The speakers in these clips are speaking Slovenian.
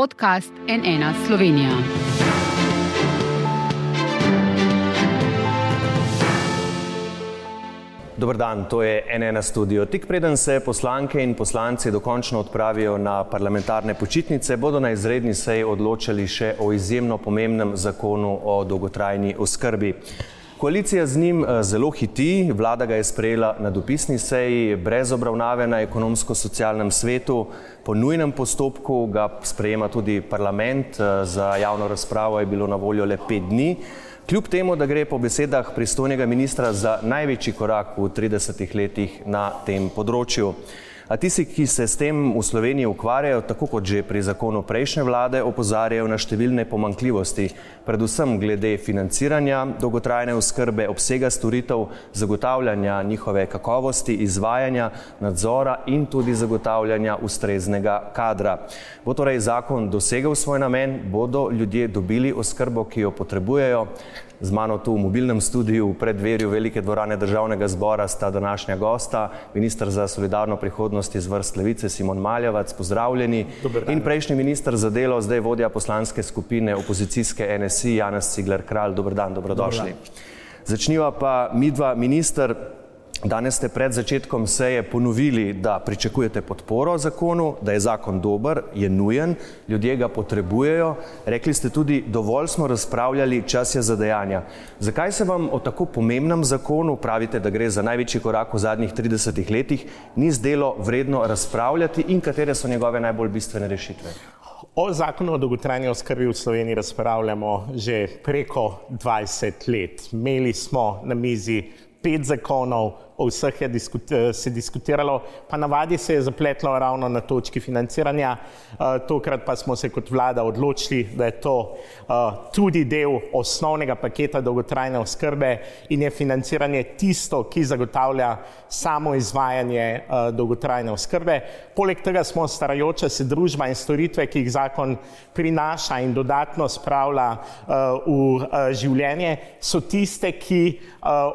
podcast NN Slovenija. Dober dan, to je NN studio. Tik preden se poslanke in poslanci dokončno odpravijo na parlamentarne počitnice, bodo na izredni seji odločali še o izjemno pomembnem zakonu o dolgotrajni oskrbi. Koalicija z njim eh, zelo hiti, vlada ga je sprejela na dopisni seji, brez obravnave na ekonomsko-socialnem svetu, po nujnem postopku ga sprejema tudi parlament, eh, za javno razpravo je bilo na voljo le pet dni. Kljub temu, da gre po besedah pristojnega ministra za največji korak v 30 letih na tem področju. A tisti, ki se s tem v Sloveniji ukvarjajo, tako kot že pri zakonu prejšnje vlade, opozarjajo na številne pomankljivosti, predvsem glede financiranja dolgotrajne oskrbe, obsega storitev, zagotavljanja njihove kakovosti, izvajanja, nadzora in tudi zagotavljanja ustreznega kadra. Bo torej zakon dosegel svoj namen, bodo ljudje dobili oskrbo, ki jo potrebujejo. Z mano tu v mobilnem studiu v predverju velike dvorane državnega zbora sta današnja gosta, ministr za solidarno prihodnost iz vrst Levice Simon Maljevac, pozdravljeni, in prejšnji ministr za delo, zdaj vodja poslanske skupine opozicijske NSI, Janez Cigler Kralj. Dobar dan, dobrodošli. Začniva pa midva minister. Danes ste pred začetkom seje ponovili, da pričakujete podporo zakonu, da je zakon dober, je nujen, ljudje ga potrebujejo. Rekli ste tudi, dovolj smo razpravljali, čas je za dejanja. Zakaj se vam o tako pomembnem zakonu, pravite, da gre za največji korak v zadnjih 30 letih, ni zdelo vredno razpravljati in katere so njegove najbolj bistvene rešitve? O zakonu o dolgotrajni oskrbi v Sloveniji razpravljamo že preko 20 let. Imeli smo na mizi pet zakonov, o vseh je diskut, se diskutiralo, pa navadi se je zapletlo ravno na točki financiranja. Tokrat pa smo se kot vlada odločili, da je to tudi del osnovnega paketa dolgotrajne oskrbe in je financiranje tisto, ki zagotavlja samo izvajanje dolgotrajne oskrbe. Poleg tega smo starajoča se družba in storitve, ki jih zakon prinaša in dodatno spravlja v življenje, so tiste, ki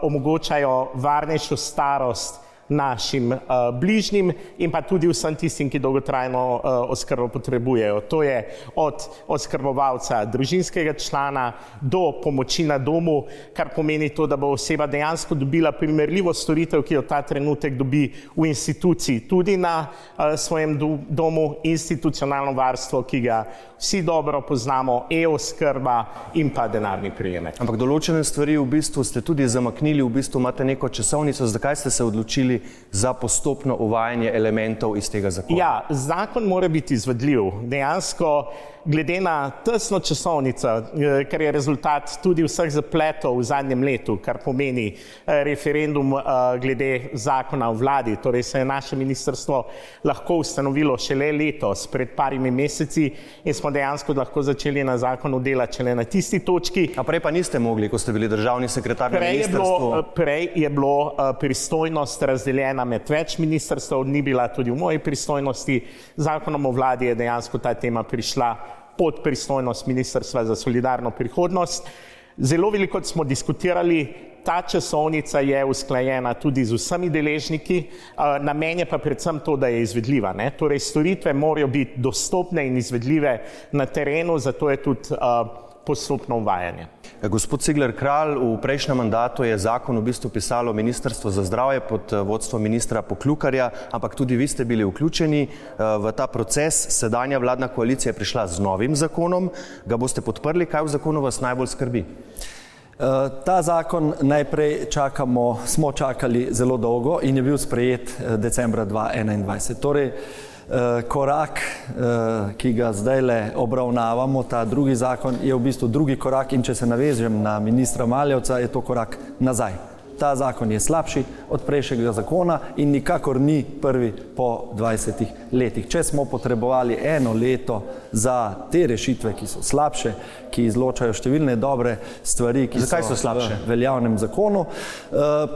omogočajo varnejšo starost našim uh, bližnjim in pa tudi vsem tistim, ki dolgotrajno uh, oskrbo potrebujejo. To je od oskrbovalca družinskega člana do pomoči na domu, kar pomeni to, da bo oseba dejansko dobila primerljivo storitev, ki jo ta trenutek dobi v instituciji, tudi na uh, svojem do domu, institucionalno varstvo, ki ga vsi dobro poznamo, e-oskrba in pa denarni prijemek. Ampak določene stvari v bistvu ste tudi zamaknili, v bistvu imate neko časovnico, zakaj ste se odločili za postopno uvajanje elementov iz tega zakona? Ja, zakon mora biti izvedljiv. Dejansko glede na tesno časovnico, kar je rezultat tudi vseh zapletov v zadnjem letu, kar pomeni referendum glede zakona o vladi, torej se je naše ministrstvo lahko ustanovilo šele letos, pred parimi meseci in smo dejansko lahko začeli na zakonu delati šele na tisti točki. A prej pa niste mogli, ko ste bili državni sekretar na Prej je ministrstvu? bilo, prej je bilo pristojnost razdeljena med več ministrstv, ni bila tudi v moji pristojnosti. Zakonom o vladi je dejansko ta tema prišla pod pristojnost Ministrstva za solidarno prihodnost. Zelo veliko smo diskutirali, ta časovnica je usklajena tudi z vsemi deležniki, namen je pa predvsem to, da je izvedljiva. Ne? Torej, storitve morajo biti dostopne in izvedljive na terenu, zato je tudi postopno uvajanje. Gospod Cigler Kralj, v prejšnjem mandatu je zakon v bistvu pisalo Ministrstvo za zdravje pod vodstvom ministra Poklukarja, ampak tudi vi ste bili vključeni v ta proces. Sedanja vladna koalicija je prišla z novim zakonom. Ga boste podprli? Kaj v zakonu vas najbolj skrbi? Ta zakon najprej čakamo, smo čakali zelo dolgo in je bil sprejet decembra 2021. Torej, korak, ki ga zdaj le obravnavamo, ta drugi zakon, je v bistvu drugi korak in če se navežem na ministra Maljevca, je to korak nazaj. Ta zakon je slabši od prejšnjega zakona in nikakor ni prvi po 20 letih. Če smo potrebovali eno leto za te rešitve, ki so slabše, ki izločajo številne dobre stvari, ki Zakaj so so slabše? v veljavnem zakonu,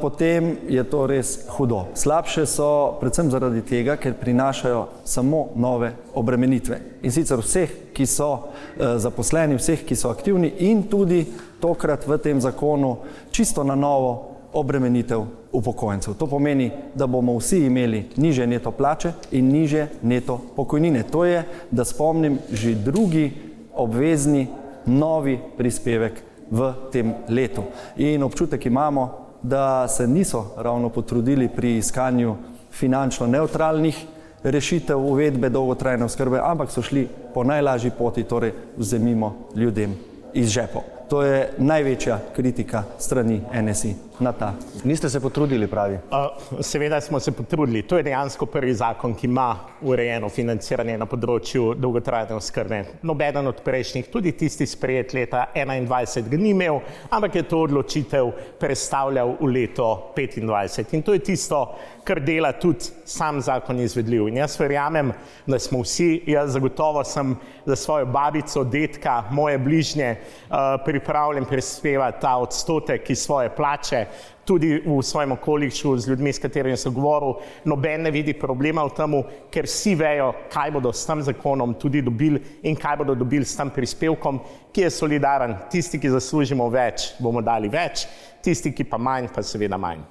potem je to res hudo. Slabše so predvsem zaradi tega, ker prinašajo samo nove obremenitve. In sicer vseh, ki so zaposleni, vseh, ki so aktivni in tudi tokrat v tem zakonu čisto na novo obremenitev upokojencev. To pomeni, da bomo vsi imeli niže neto plače in niže neto pokojnine. To je, da spomnim, že drugi obvezni novi prispevek v tem letu. In občutek imamo, da se niso ravno potrudili pri iskanju finančno neutralnih rešitev uvedbe dolgotrajne oskrbe, ampak so šli po najlažji poti, torej vzemimo ljudem iz žepov. To je največja kritika strani NSI na ta. Niste se potrudili, pravi? Uh, seveda smo se potrudili. To je dejansko prvi zakon, ki ima urejeno financiranje na področju dolgotrajne oskrbe. Nobeden od prejšnjih, tudi tisti sprejet leta 2021, ga ni imel, ampak je to odločitev predstavljal v leto 2025. In to je tisto, kar dela tudi sam zakon izvedljiv. In jaz verjamem, da smo vsi, jaz zagotovo sem za svojo babico, detka, moje bližnje uh, pripravljen prispevati ta odstotek iz svoje plače, tudi v svojem okolišu z ljudmi, s katerimi sem govoril, noben ne vidi problema v tem, ker vsi vejo, kaj bodo s tem zakonom tudi dobili in kaj bodo dobili s tem prispevkom, ki je solidaren. Tisti, ki zaslužimo več, bomo dali več, tisti, ki pa manj, pa seveda manj.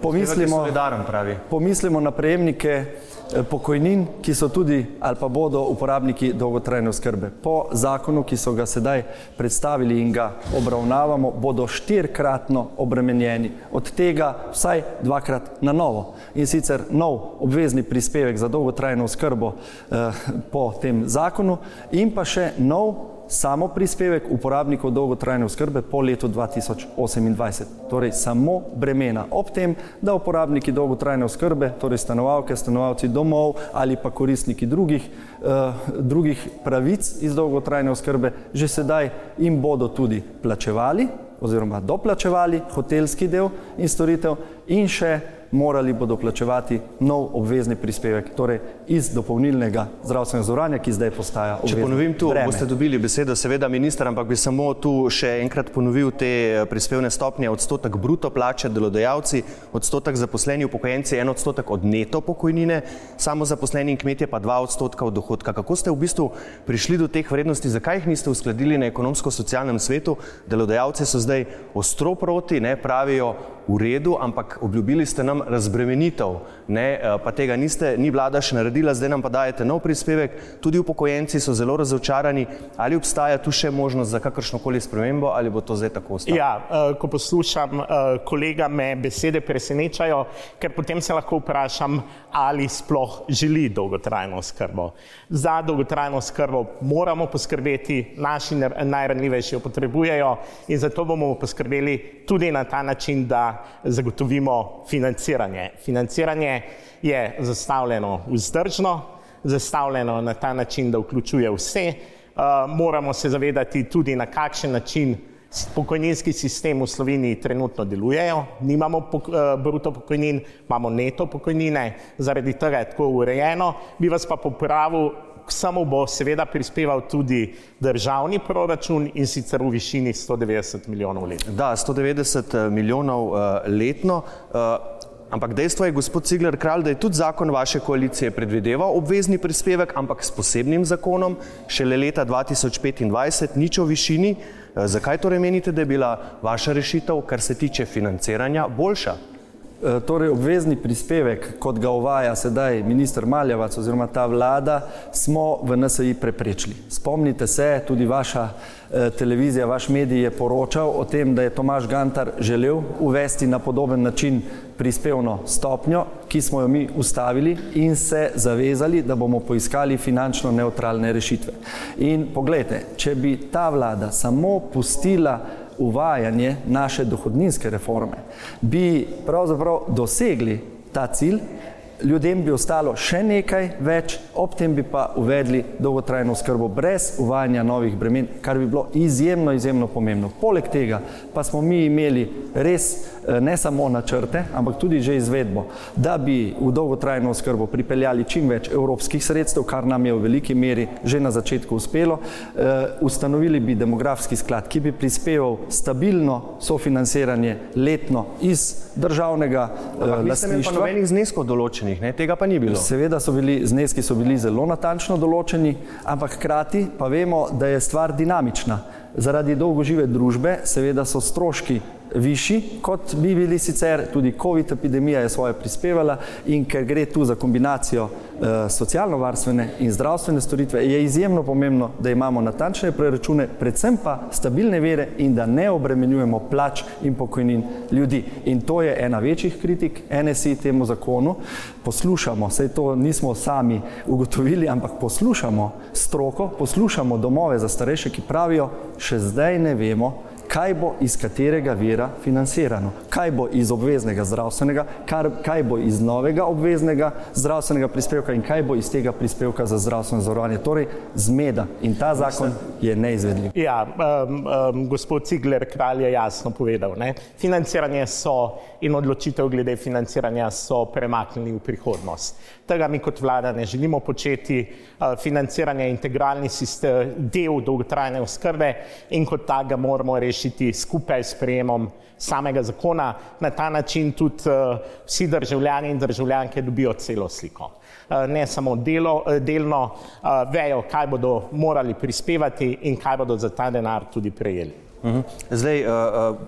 Pomislimo, pomislimo na prejemnike pokojnin, ki so tudi ali pa bodo uporabniki dolgotrajne oskrbe. Po zakonu, ki so ga sedaj predstavili in ga obravnavamo, bodo štirkratno obremenjeni, od tega vsaj dvakrat na novo. In sicer nov obvezni prispevek za dolgotrajno oskrbo eh, po tem zakonu in pa še nov samo prispevek uporabnikov dolgotrajne oskrbe po letu 2028. Torej samo bremena. Ob tem, da uporabniki dolgotrajne oskrbe, torej stanovalke, stanovalci domov ali pa koristniki drugih, uh, drugih pravic iz dolgotrajne oskrbe, že sedaj jim bodo tudi plačevali oziroma doplačevali hotelski del in storitev in še morali bodo plačevati nov obvezni prispevek, torej iz dopolnilnega zdravstvenega zavarovanja, ki zdaj postaja obvezen. Če ponovim tu, breme. boste dobili besedo, seveda minister, ampak bi samo tu še enkrat ponovil te eh, prispevne stopnje, odstotek bruto plače delodajalci, odstotek zaposleni upokojenci, en odstotek od neto pokojnine, samo zaposleni in kmetje pa dva odstotka od dohodka. Kako ste v bistvu prišli do teh vrednosti, zakaj jih niste uskladili na ekonomsko-socialnem svetu? Delodajalci so zdaj ostro proti, ne pravijo, v redu, ampak obljubili ste nam razbremenitev, ne, eh, pa tega niste, ni vlada še naredila, zdaj nam pa dajete nov prispevek, tudi upokojenci so zelo razočarani, ali obstaja tu še možnost za kakršnokoli spremembo ali bo to zdaj tako ostalo? Ja, eh, ko poslušam eh, kolega, me besede presenečajo, ker potem se lahko vprašam, ali sploh želi dolgotrajno skrbo. Za dolgotrajno skrbo moramo poskrbeti, naši najranljivejši jo potrebujejo in zato bomo poskrbeli tudi na ta način, da zagotovimo financiranje. Financiranje je zastavljeno vzdržno, zastavljeno na ta način, da vključuje vse. Uh, moramo se zavedati tudi, na kakšen način pokojninski sistem v Sloveniji trenutno delujejo. Nimamo pok uh, bruto pokojnin, imamo neto pokojnine, zaradi tega je tako urejeno. Bi vas pa popravil, samo bo seveda prispeval tudi državni proračun in sicer v višini 190 milijonov letno. Da, 190 eh, milijonov uh, letno. Uh, Ampak dejstvo je, gospod Cigler Kralj, da je tudi zakon vaše koalicije predvideval obvezni prispevek, ampak s posebnim zakonom, šele leta 2025, nič o višini. Zakaj torej menite, da je bila vaša rešitev, kar se tiče financiranja, boljša? E, torej, obvezni prispevek, kot ga uvaja sedaj ministr Maljevac oziroma ta vlada, smo v NSI preprečili. Spomnite se, tudi vaša e, televizija, vaš medij je poročal o tem, da je Tomaš Gantar želel uvesti na podoben način prispevno stopnjo, ki smo jo mi ustavili in se zavezali, da bomo poiskali finančno neutralne rešitve. In pogledajte, če bi ta vlada samo pustila uvajanje naše dohodninske reforme, bi pravzaprav dosegli ta cilj, ljudem bi ostalo še nekaj več, ob tem bi pa uvedli dolgotrajno skrbo brez uvajanja novih bremen, kar bi bilo izjemno, izjemno pomembno. Poleg tega pa smo mi imeli res ne samo načrte, ampak tudi že izvedbo, da bi v dolgotrajno skrbo pripeljali čim več evropskih sredstev, kar nam je v veliki meri že na začetku uspelo. Uh, ustanovili bi demografski sklad, ki bi prispeval stabilno sofinanciranje letno iz državnega lastništva. Pa nobenih zneskov določenih, ne? tega pa ni bilo. Seveda so bili zneski so bili zelo natančno določeni, ampak hkrati pa vemo, da je stvar dinamična. Zaradi dolgožive družbe seveda so stroški višji, kot bi bili sicer, tudi COVID epidemija je svoje prispevala in ker gre tu za kombinacijo eh, socialno-varstvene in zdravstvene storitve, je izjemno pomembno, da imamo natančne preračune, predvsem pa stabilne vere in da ne obremenjujemo plač in pokojnin ljudi. In to je ena večjih kritik NSI temu zakonu. Poslušamo, sej to nismo sami ugotovili, ampak poslušamo stroko, poslušamo domove za starejše, ki pravijo, še zdaj ne vemo, kaj bo iz katerega vira financirano, kaj bo iz obveznega zdravstvenega, kar, kaj bo iz novega obveznega zdravstvenega prispevka in kaj bo iz tega prispevka za zdravstveno zavarovanje. Torej, zmeda in ta zakon je neizvedljiv. Ja, um, um, gospod Cigler kralj je jasno povedal, ne? financiranje so in odločitev glede financiranja so premaknili v prihodnost. Tega mi kot vlada ne želimo početi, uh, financiranje je integralni sistem, del dolgotrajne oskrbe in kot tak ga moramo rešiti skupaj s prejemom samega zakona. Na ta način tudi uh, vsi državljani in državljanke dobijo celo sliko. Uh, ne samo delo, delno vejo, kaj bodo morali prispevati in kaj bodo za ta denar tudi prejeli. Mhm. Zdaj,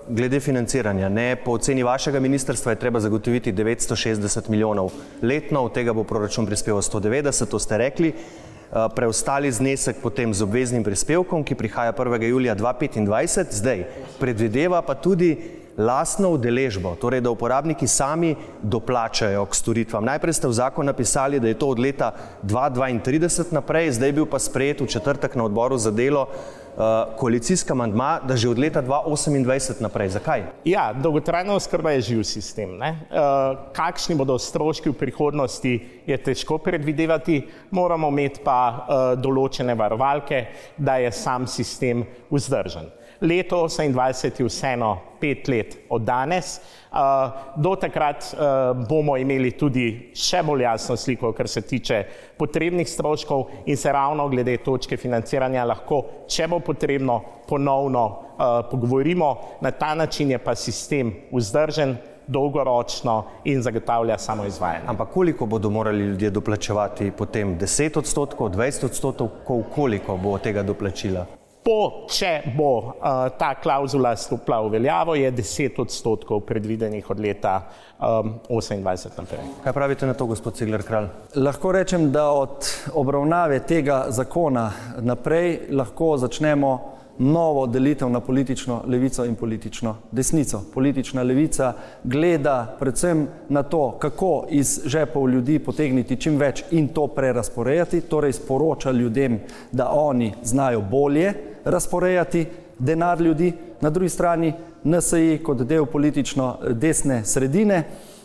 glede financiranja, ne, po oceni vašega ministrstva je treba zagotoviti 960 milijonov letno, od tega bo proračun prispeval 190, to ste rekli. Eh, preostali znesek potem z obveznim prispevkom, ki prihaja 1. julija 2025, zdaj predvideva pa tudi lastno udeležbo, torej da uporabniki sami doplačajo k storitvam. Najprej ste v zakon napisali, da je to od leta 2032 naprej, zdaj bil pa sprejet v četrtek na odboru za delo Eh, koalicijska mandma, da že od leta 2028 naprej. Zakaj? Ja, dolgotrajna oskrba je živ sistem. Uh, kakšni bodo stroški v prihodnosti, je težko predvidevati, moramo imeti pa uh, določene varovalke, da je sam sistem vzdržen. Leto 28 je vseeno pet let od danes. Uh, do takrat uh, bomo imeli tudi še bolj jasno sliko, kar se tiče potrebnih stroškov in se ravno glede točke financiranja lahko, če bo potrebno, ponovno uh, pogovorimo. Na ta način je pa sistem vzdržen dolgoročno in zagotavlja samo izvajanje. Ampak koliko bodo morali ljudje doplačevati potem? 10 odstotkov, 20 odstotkov, koliko bo tega doplačila? Po, če bo uh, ta klauzula stopila v veljavo, je 10 odstotkov predvidenih od leta um, 28 naprej. Kaj pravite na to, gospod Cigler Kralj? Lahko rečem, da od obravnave tega zakona naprej lahko začnemo novo delitev na politično levico in politično desnico. Politična levica gleda predvsem na to, kako iz žepov ljudi potegniti čim več in to prerasporejati, torej sporoča ljudem, da oni znajo bolje razporejati denar ljudi, na drugi strani NSI kot del politično desne sredine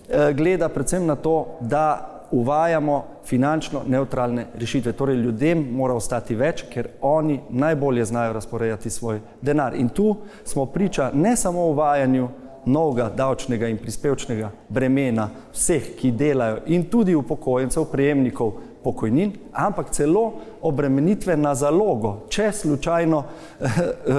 eh, gleda predvsem na to, da uvajamo finančno neutralne rešitve. Torej, ljudem mora ostati več, ker oni najbolje znajo razporejati svoj denar. In tu smo priča ne samo uvajanju novega davčnega in prispevčnega bremena vseh, ki delajo in tudi upokojencev, prejemnikov pokojnin, ampak celo obremenitve na zalogo, če slučajno eh,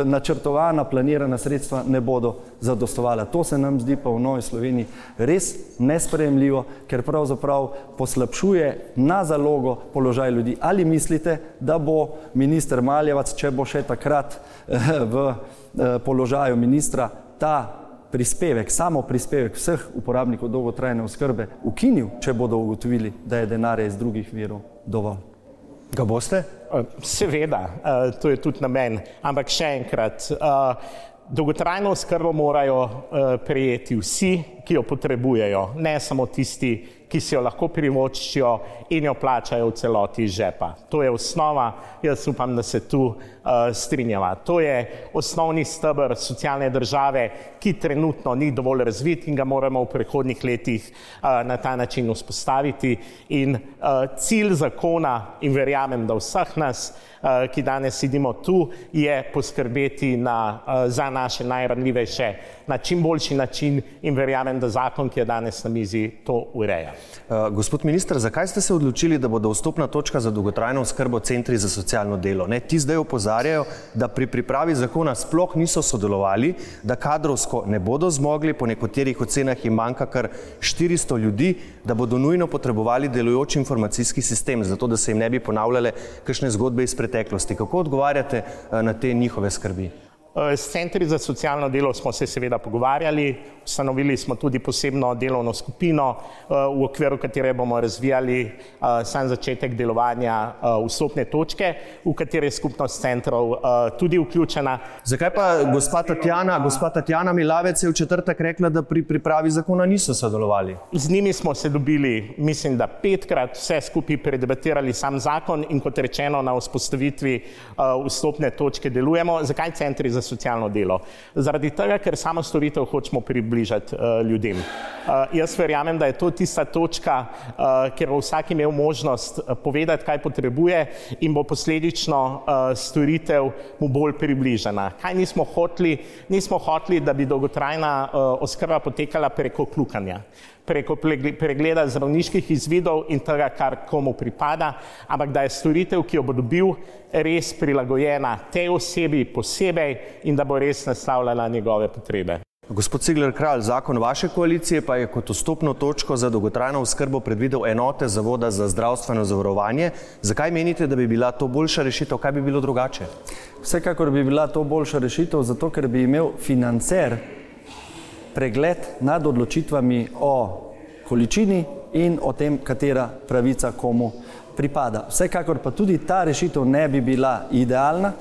načrtovana, planirana sredstva ne bodo zadostovala. To se nam zdi pa v Novi Sloveniji res nesprejemljivo, ker pravzaprav poslabšuje na zalogo položaj ljudi. Ali mislite, da bo minister Maljevac, če bo še takrat eh, v eh, položaju ministra, ta prispevek, samo prispevek vseh uporabnikov dolgotrajne oskrbe ukinil, če bodo ugotovili, da je denarja iz drugih virov dovolj. Ga boste? Seveda, to je tudi namen. Ampak še enkrat, dolgotrajno oskrbo morajo prijeti vsi, ki jo potrebujejo, ne samo tisti, ki si jo lahko privoščijo in jo plačajo v celoti iz žepa. To je osnova, jaz upam, da se tu uh, strinjava. To je osnovni stebr socialne države, ki trenutno ni dovolj razvit in ga moramo v prihodnih letih uh, na ta način vzpostaviti. In uh, cilj zakona, in verjamem, da vseh nas, uh, ki danes sedimo tu, je poskrbeti na, uh, za naše najranljivejše na čim boljši način in verjamem, da zakon, ki je danes na mizi, to ureja. Uh, gospod minister, zakaj ste se odločili, da bodo vstopna točka za dolgotrajno oskrbo centri za socialno delo? Ne? Ti zdaj opozarjajo, da pri pripravi zakona sploh niso sodelovali, da kadrovsko ne bodo zmogli, po nekaterih ocenah jim manjka kar 400 ljudi, da bodo nujno potrebovali delujoč informacijski sistem, zato da se jim ne bi ponavljale kakšne zgodbe iz preteklosti. Kako odgovarjate uh, na te njihove skrbi? S centri za socialno delo smo se seveda pogovarjali, ustanovili smo tudi posebno delovno skupino, v okviru katere bomo razvijali sam začetek delovanja vstopne točke, v kateri je skupnost centrov tudi vključena. Zakaj pa gospa Tatjana, gospa Tatjana Milavec je v četrtek rekla, da pri pripravi zakona niso sodelovali? Z njimi smo se dobili, mislim, da petkrat vse skupaj predebatirali sam zakon in kot rečeno na vzpostavitvi vstopne točke delujemo. Zakaj centri za socialno delo? Zaradi tega, ker samo storitev hočemo približati uh, ljudem. Uh, jaz verjamem, da je to tista točka, uh, kjer bo vsak imel možnost povedati, kaj potrebuje in bo posledično uh, storitev mu bolj približena. Kaj nismo hoteli? Nismo hoteli, da bi dolgotrajna uh, oskrba potekala preko klukanja preko pregleda zdravniških izvidov in tega, kar komu pripada, ampak da je storitev, ki jo bo dobil, res prilagojena tej osebi posebej in da bo res naslavljala njegove potrebe. Gospod Cigler Kralj, zakon vaše koalicije pa je kot vstopno točko za dolgotrajno oskrbo predvidel enote Zavoda za zdravstveno zavarovanje. Zakaj menite, da bi bila to boljša rešitev? Kaj bi bilo drugače? Vsekakor bi bila to boljša rešitev, zato ker bi imel financer pregled nad odločitvami o količini in o tem, katera pravica komu pripada. Vsekakor pa tudi ta rešitev ne bi bila idealna,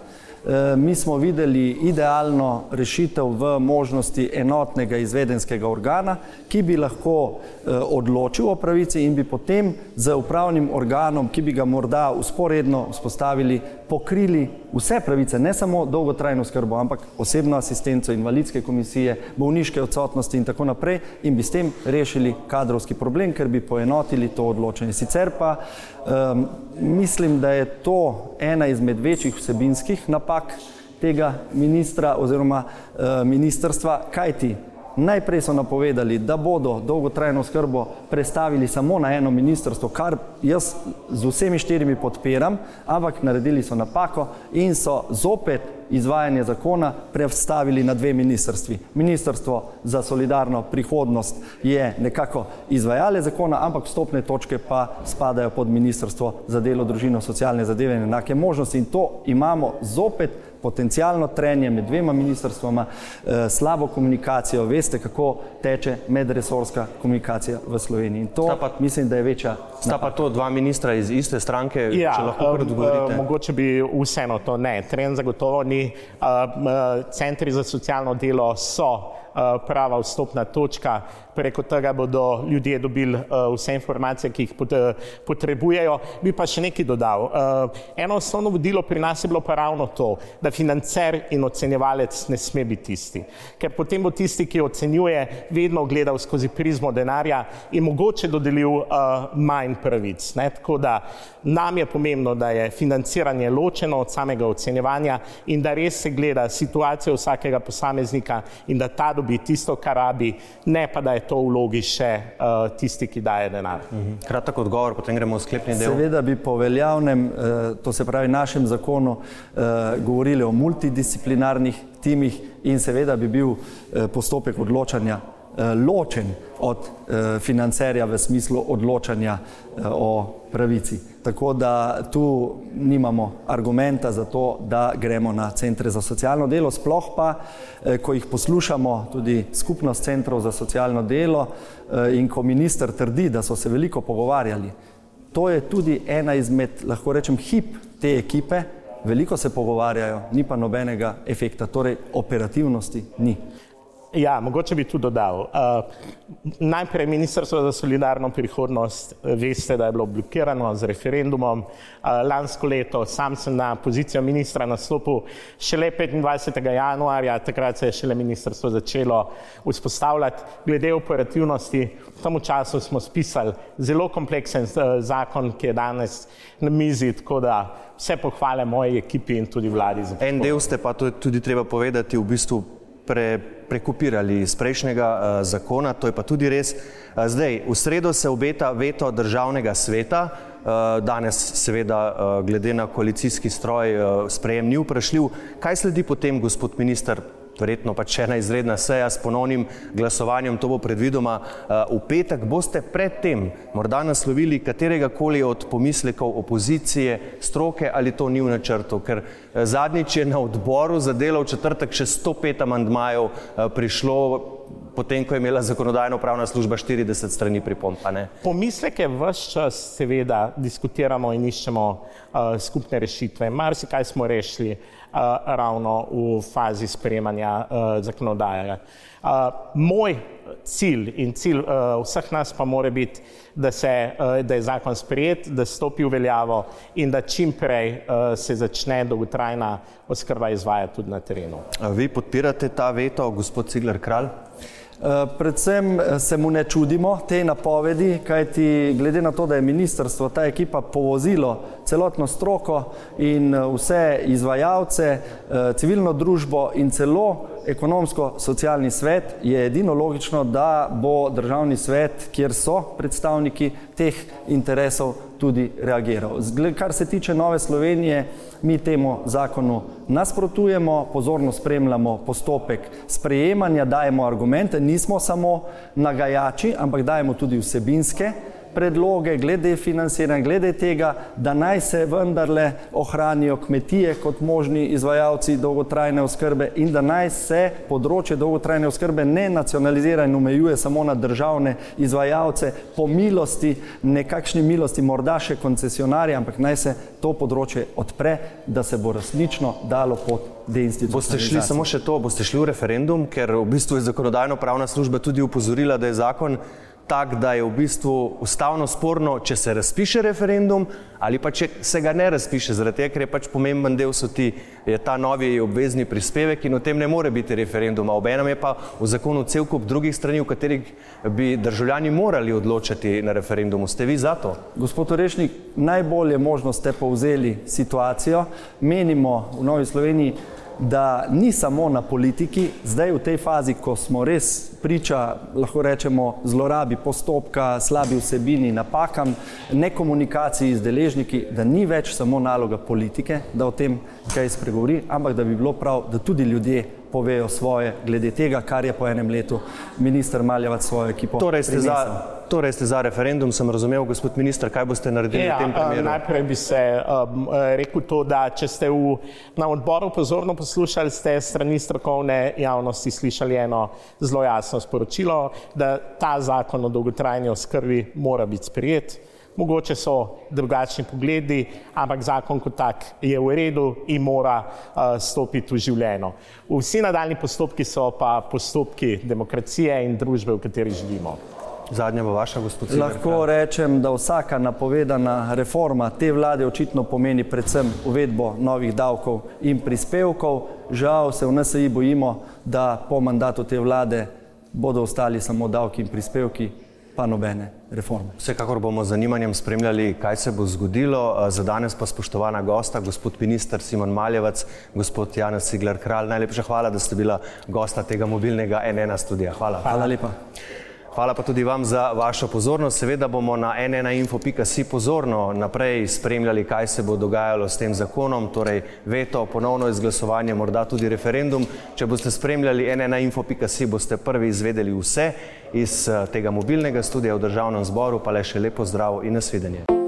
mi smo videli idealno rešitev v možnosti enotnega izvedenskega organa, ki bi lahko eh, odločil o pravici in bi potem z upravnim organom, ki bi ga morda usporedno vzpostavili, pokrili vse pravice, ne samo dolgotrajno skrbo, ampak osebno asistenco, invalidske komisije, bolniške odsotnosti in tako naprej in bi s tem rešili kadrovski problem, ker bi poenotili to odločanje. Sicer pa um, mislim, da je to ena izmed večjih vsebinskih napak tega ministra oziroma uh, ministrstva, kajti Najprej so napovedali, da bodo dolgotrajno skrbo prestavili samo na eno ministrstvo, kar jaz z vsemi štirimi podpiram, ampak naredili so napako in so zopet izvajanje zakona prestavili na dve ministrstvi. Ministrstvo za solidarno prihodnost je nekako izvajale zakona, ampak vstopne točke pa spadajo pod ministrstvo za delo, družino, socialne zadeve in enake možnosti in to imamo zopet potencijalno trenje med dvema ministrstvoma, eh, slabo komunikacijo, veste, kako teče medresorska komunikacija v Sloveniji. In to pa, mislim, da je večja. Sta pa to dva ministra iz iste stranke, ja, če lahko um, odgovorite? Uh, mogoče bi vseeno to ne. Tren zagotovo ni. Uh, centri za socialno delo so prava vstopna točka preko tega bodo ljudje dobili uh, vse informacije, ki jih pot, potrebujejo. Bi pa še nekaj dodal. Uh, eno osnovno vodilo pri nas je bilo pa ravno to, da financer in ocenjevalec ne sme biti tisti. Ker potem bo tisti, ki ocenjuje, vedno gledal skozi prizmo denarja in mogoče dodelil uh, manj pravic. Ne? Tako da nam je pomembno, da je financiranje ločeno od samega ocenjevanja in da res se gleda situacijo vsakega posameznika in da ta dobi tisto, kar rabi, ne pa da je to vlogi še uh, tisti, ki daje denar. Mhm. Kratek odgovor, potem gremo v sklepni del. Seveda bi po veljavnem, uh, to se pravi našem zakonu, uh, govorili o multidisciplinarnih timih in seveda bi bil postopek odločanja ločen od uh, financerja v smislu odločanja uh, o pravici. Tako da tu nimamo argumenta za to, da gremo na centre za socialno delo, sploh pa, eh, ko jih poslušamo, tudi skupnost centrov za socialno delo eh, in ko minister trdi, da so se veliko pogovarjali. To je tudi ena izmed, lahko rečem, hip te ekipe, veliko se pogovarjajo, ni pa nobenega efekta, torej operativnosti ni. Ja, mogoče bi tu dodal. Uh, najprej Ministrstvo za solidarno prihodnost, veste, da je bilo blokirano z referendumom. Uh, lansko leto sam sem na pozicijo ministra nastopil šele 25. januarja, takrat se je šele ministrstvo začelo vzpostavljati. Glede operativnosti, v tem času smo spisali zelo kompleksen uh, zakon, ki je danes na mizi, tako da vse pohvale moji ekipi in tudi vladi. En del ste pa tudi treba povedati v bistvu pre, prekopirali iz prejšnjega uh, zakona, to je pa tudi res. Uh, zdaj, v sredo se obeta veto državnega sveta, uh, danes seveda uh, glede na koalicijski stroj uh, sprejem ni vprašljiv. Kaj sledi potem, gospod minister? Verjetno pač ena izredna seja s ponovnim glasovanjem, to bo predvidoma v petek. Boste predtem morda naslovili katerega koli od pomislekov opozicije, stroke ali to ni v načrtu, ker zadnjič je na odboru za delo v četrtek še 105 amandmajev prišlo potem, ko je imela zakonodajno pravna služba 40 strani pripomp. Pomisleke vse čas seveda diskutiramo in iščemo uh, skupne rešitve. Mar si kaj smo rešili uh, ravno v fazi sprejemanja uh, zakonodaje. Uh, moj cilj in cilj uh, vseh nas pa mora biti, da, se, uh, da je zakon sprejet, da stopi v veljavo in da čim prej uh, se začne dolgotrajna oskrba izvajati tudi na terenu. Vi podpirate ta veto, gospod Cigler Kralj? Eh, predvsem eh, se mu ne čudimo te napovedi, kajti glede na to, da je ministrstvo, ta ekipa povozilo celotno stroko in eh, vse izvajalce, civilno družbo in celo ekonomsko-socialni svet, je edino logično, da bo državni svet, kjer so predstavniki teh interesov, tudi reagiral. Kar se tiče Nove Slovenije, mi temu zakonu nasprotujemo, pozorno spremljamo postopek sprejemanja, dajemo argumente, nismo samo nagajači, ampak dajemo tudi vsebinske predloge glede financiranja, glede tega, da naj se vendarle ohranijo kmetije kot možni izvajalci dolgotrajne oskrbe in da naj se področje dolgotrajne oskrbe ne nacionalizira in omejuje samo na državne izvajalce. Po milosti, nekakšni milosti, morda še koncesionarje, ampak naj se to področje odpre, da se bo resnično dalo pot Boste šli samo še to, boste šli v referendum, ker v bistvu je zakonodajno pravna služba tudi upozorila, da je zakon tak, da je v bistvu ustavno sporno, če se razpiše referendum ali pa če se ga ne razpiše, zaradi tega, ker je pač pomemben del so ti, je ta novi obvezni prispevek in o tem ne more biti referenduma. Obenem je pa v zakonu cel kup drugih strani, v katerih bi državljani morali odločati na referendumu. Ste vi za to? Gospod Orešnik, najbolje možno ste povzeli situacijo. Menimo v Novi Sloveniji, da ni samo na politiki, zdaj v tej fazi, ko smo res priča, lahko rečemo, zlorabi postopka, slabi vsebini, napakam, nekomunikaciji z deležniki, da ni več samo naloga politike, da o tem kaj spregovori, ampak da bi bilo prav, da tudi ljudje povejo svoje glede tega, kar je po enem letu minister Maljevac svojo ekipo. Torej ste, za, torej ste za referendum, sem razumel, gospod minister, kaj boste naredili ja, v tem eh, primeru? Najprej bi se um, rekel to, da če ste v, na odboru pozorno poslušali, ste strani strokovne javnosti slišali eno zelo jasno sporočilo, da ta zakon o dolgotrajni oskrbi mora biti sprijet mogoče so drugačni pogledi, ampak zakon kot tak je v redu in mora uh, stopiti v življenje. Vsi nadaljni postopki so pa postopki demokracije in družbe, v kateri živimo. Zadnja bo vaša, gospod Cimer. Lahko rečem, da vsaka napovedana reforma te vlade očitno pomeni predvsem uvedbo novih davkov in prispevkov. Žal se v NSI bojimo, da po mandatu te vlade bodo ostali samo davki in prispevki, pa nobene reforme. Vsekakor bomo z zanimanjem spremljali, kaj se bo zgodilo. Za danes pa spoštovana gosta, gospod minister Simon Maljevac, gospod Janez Cigler Kralj. Najlepša hvala, da ste bila gosta tega mobilnega NN studija. Hvala. Hvala lepa. Hvala pa tudi vam za vašo pozornost. Seveda bomo na nnainfo.si pozorno naprej spremljali, kaj se bo dogajalo s tem zakonom, torej veto, ponovno izglasovanje, morda tudi referendum. Če boste spremljali nnainfo.si, boste prvi izvedeli vse iz eh, tega mobilnega studija v državnem zboru, pa le še lepo zdrav in nasvidenje.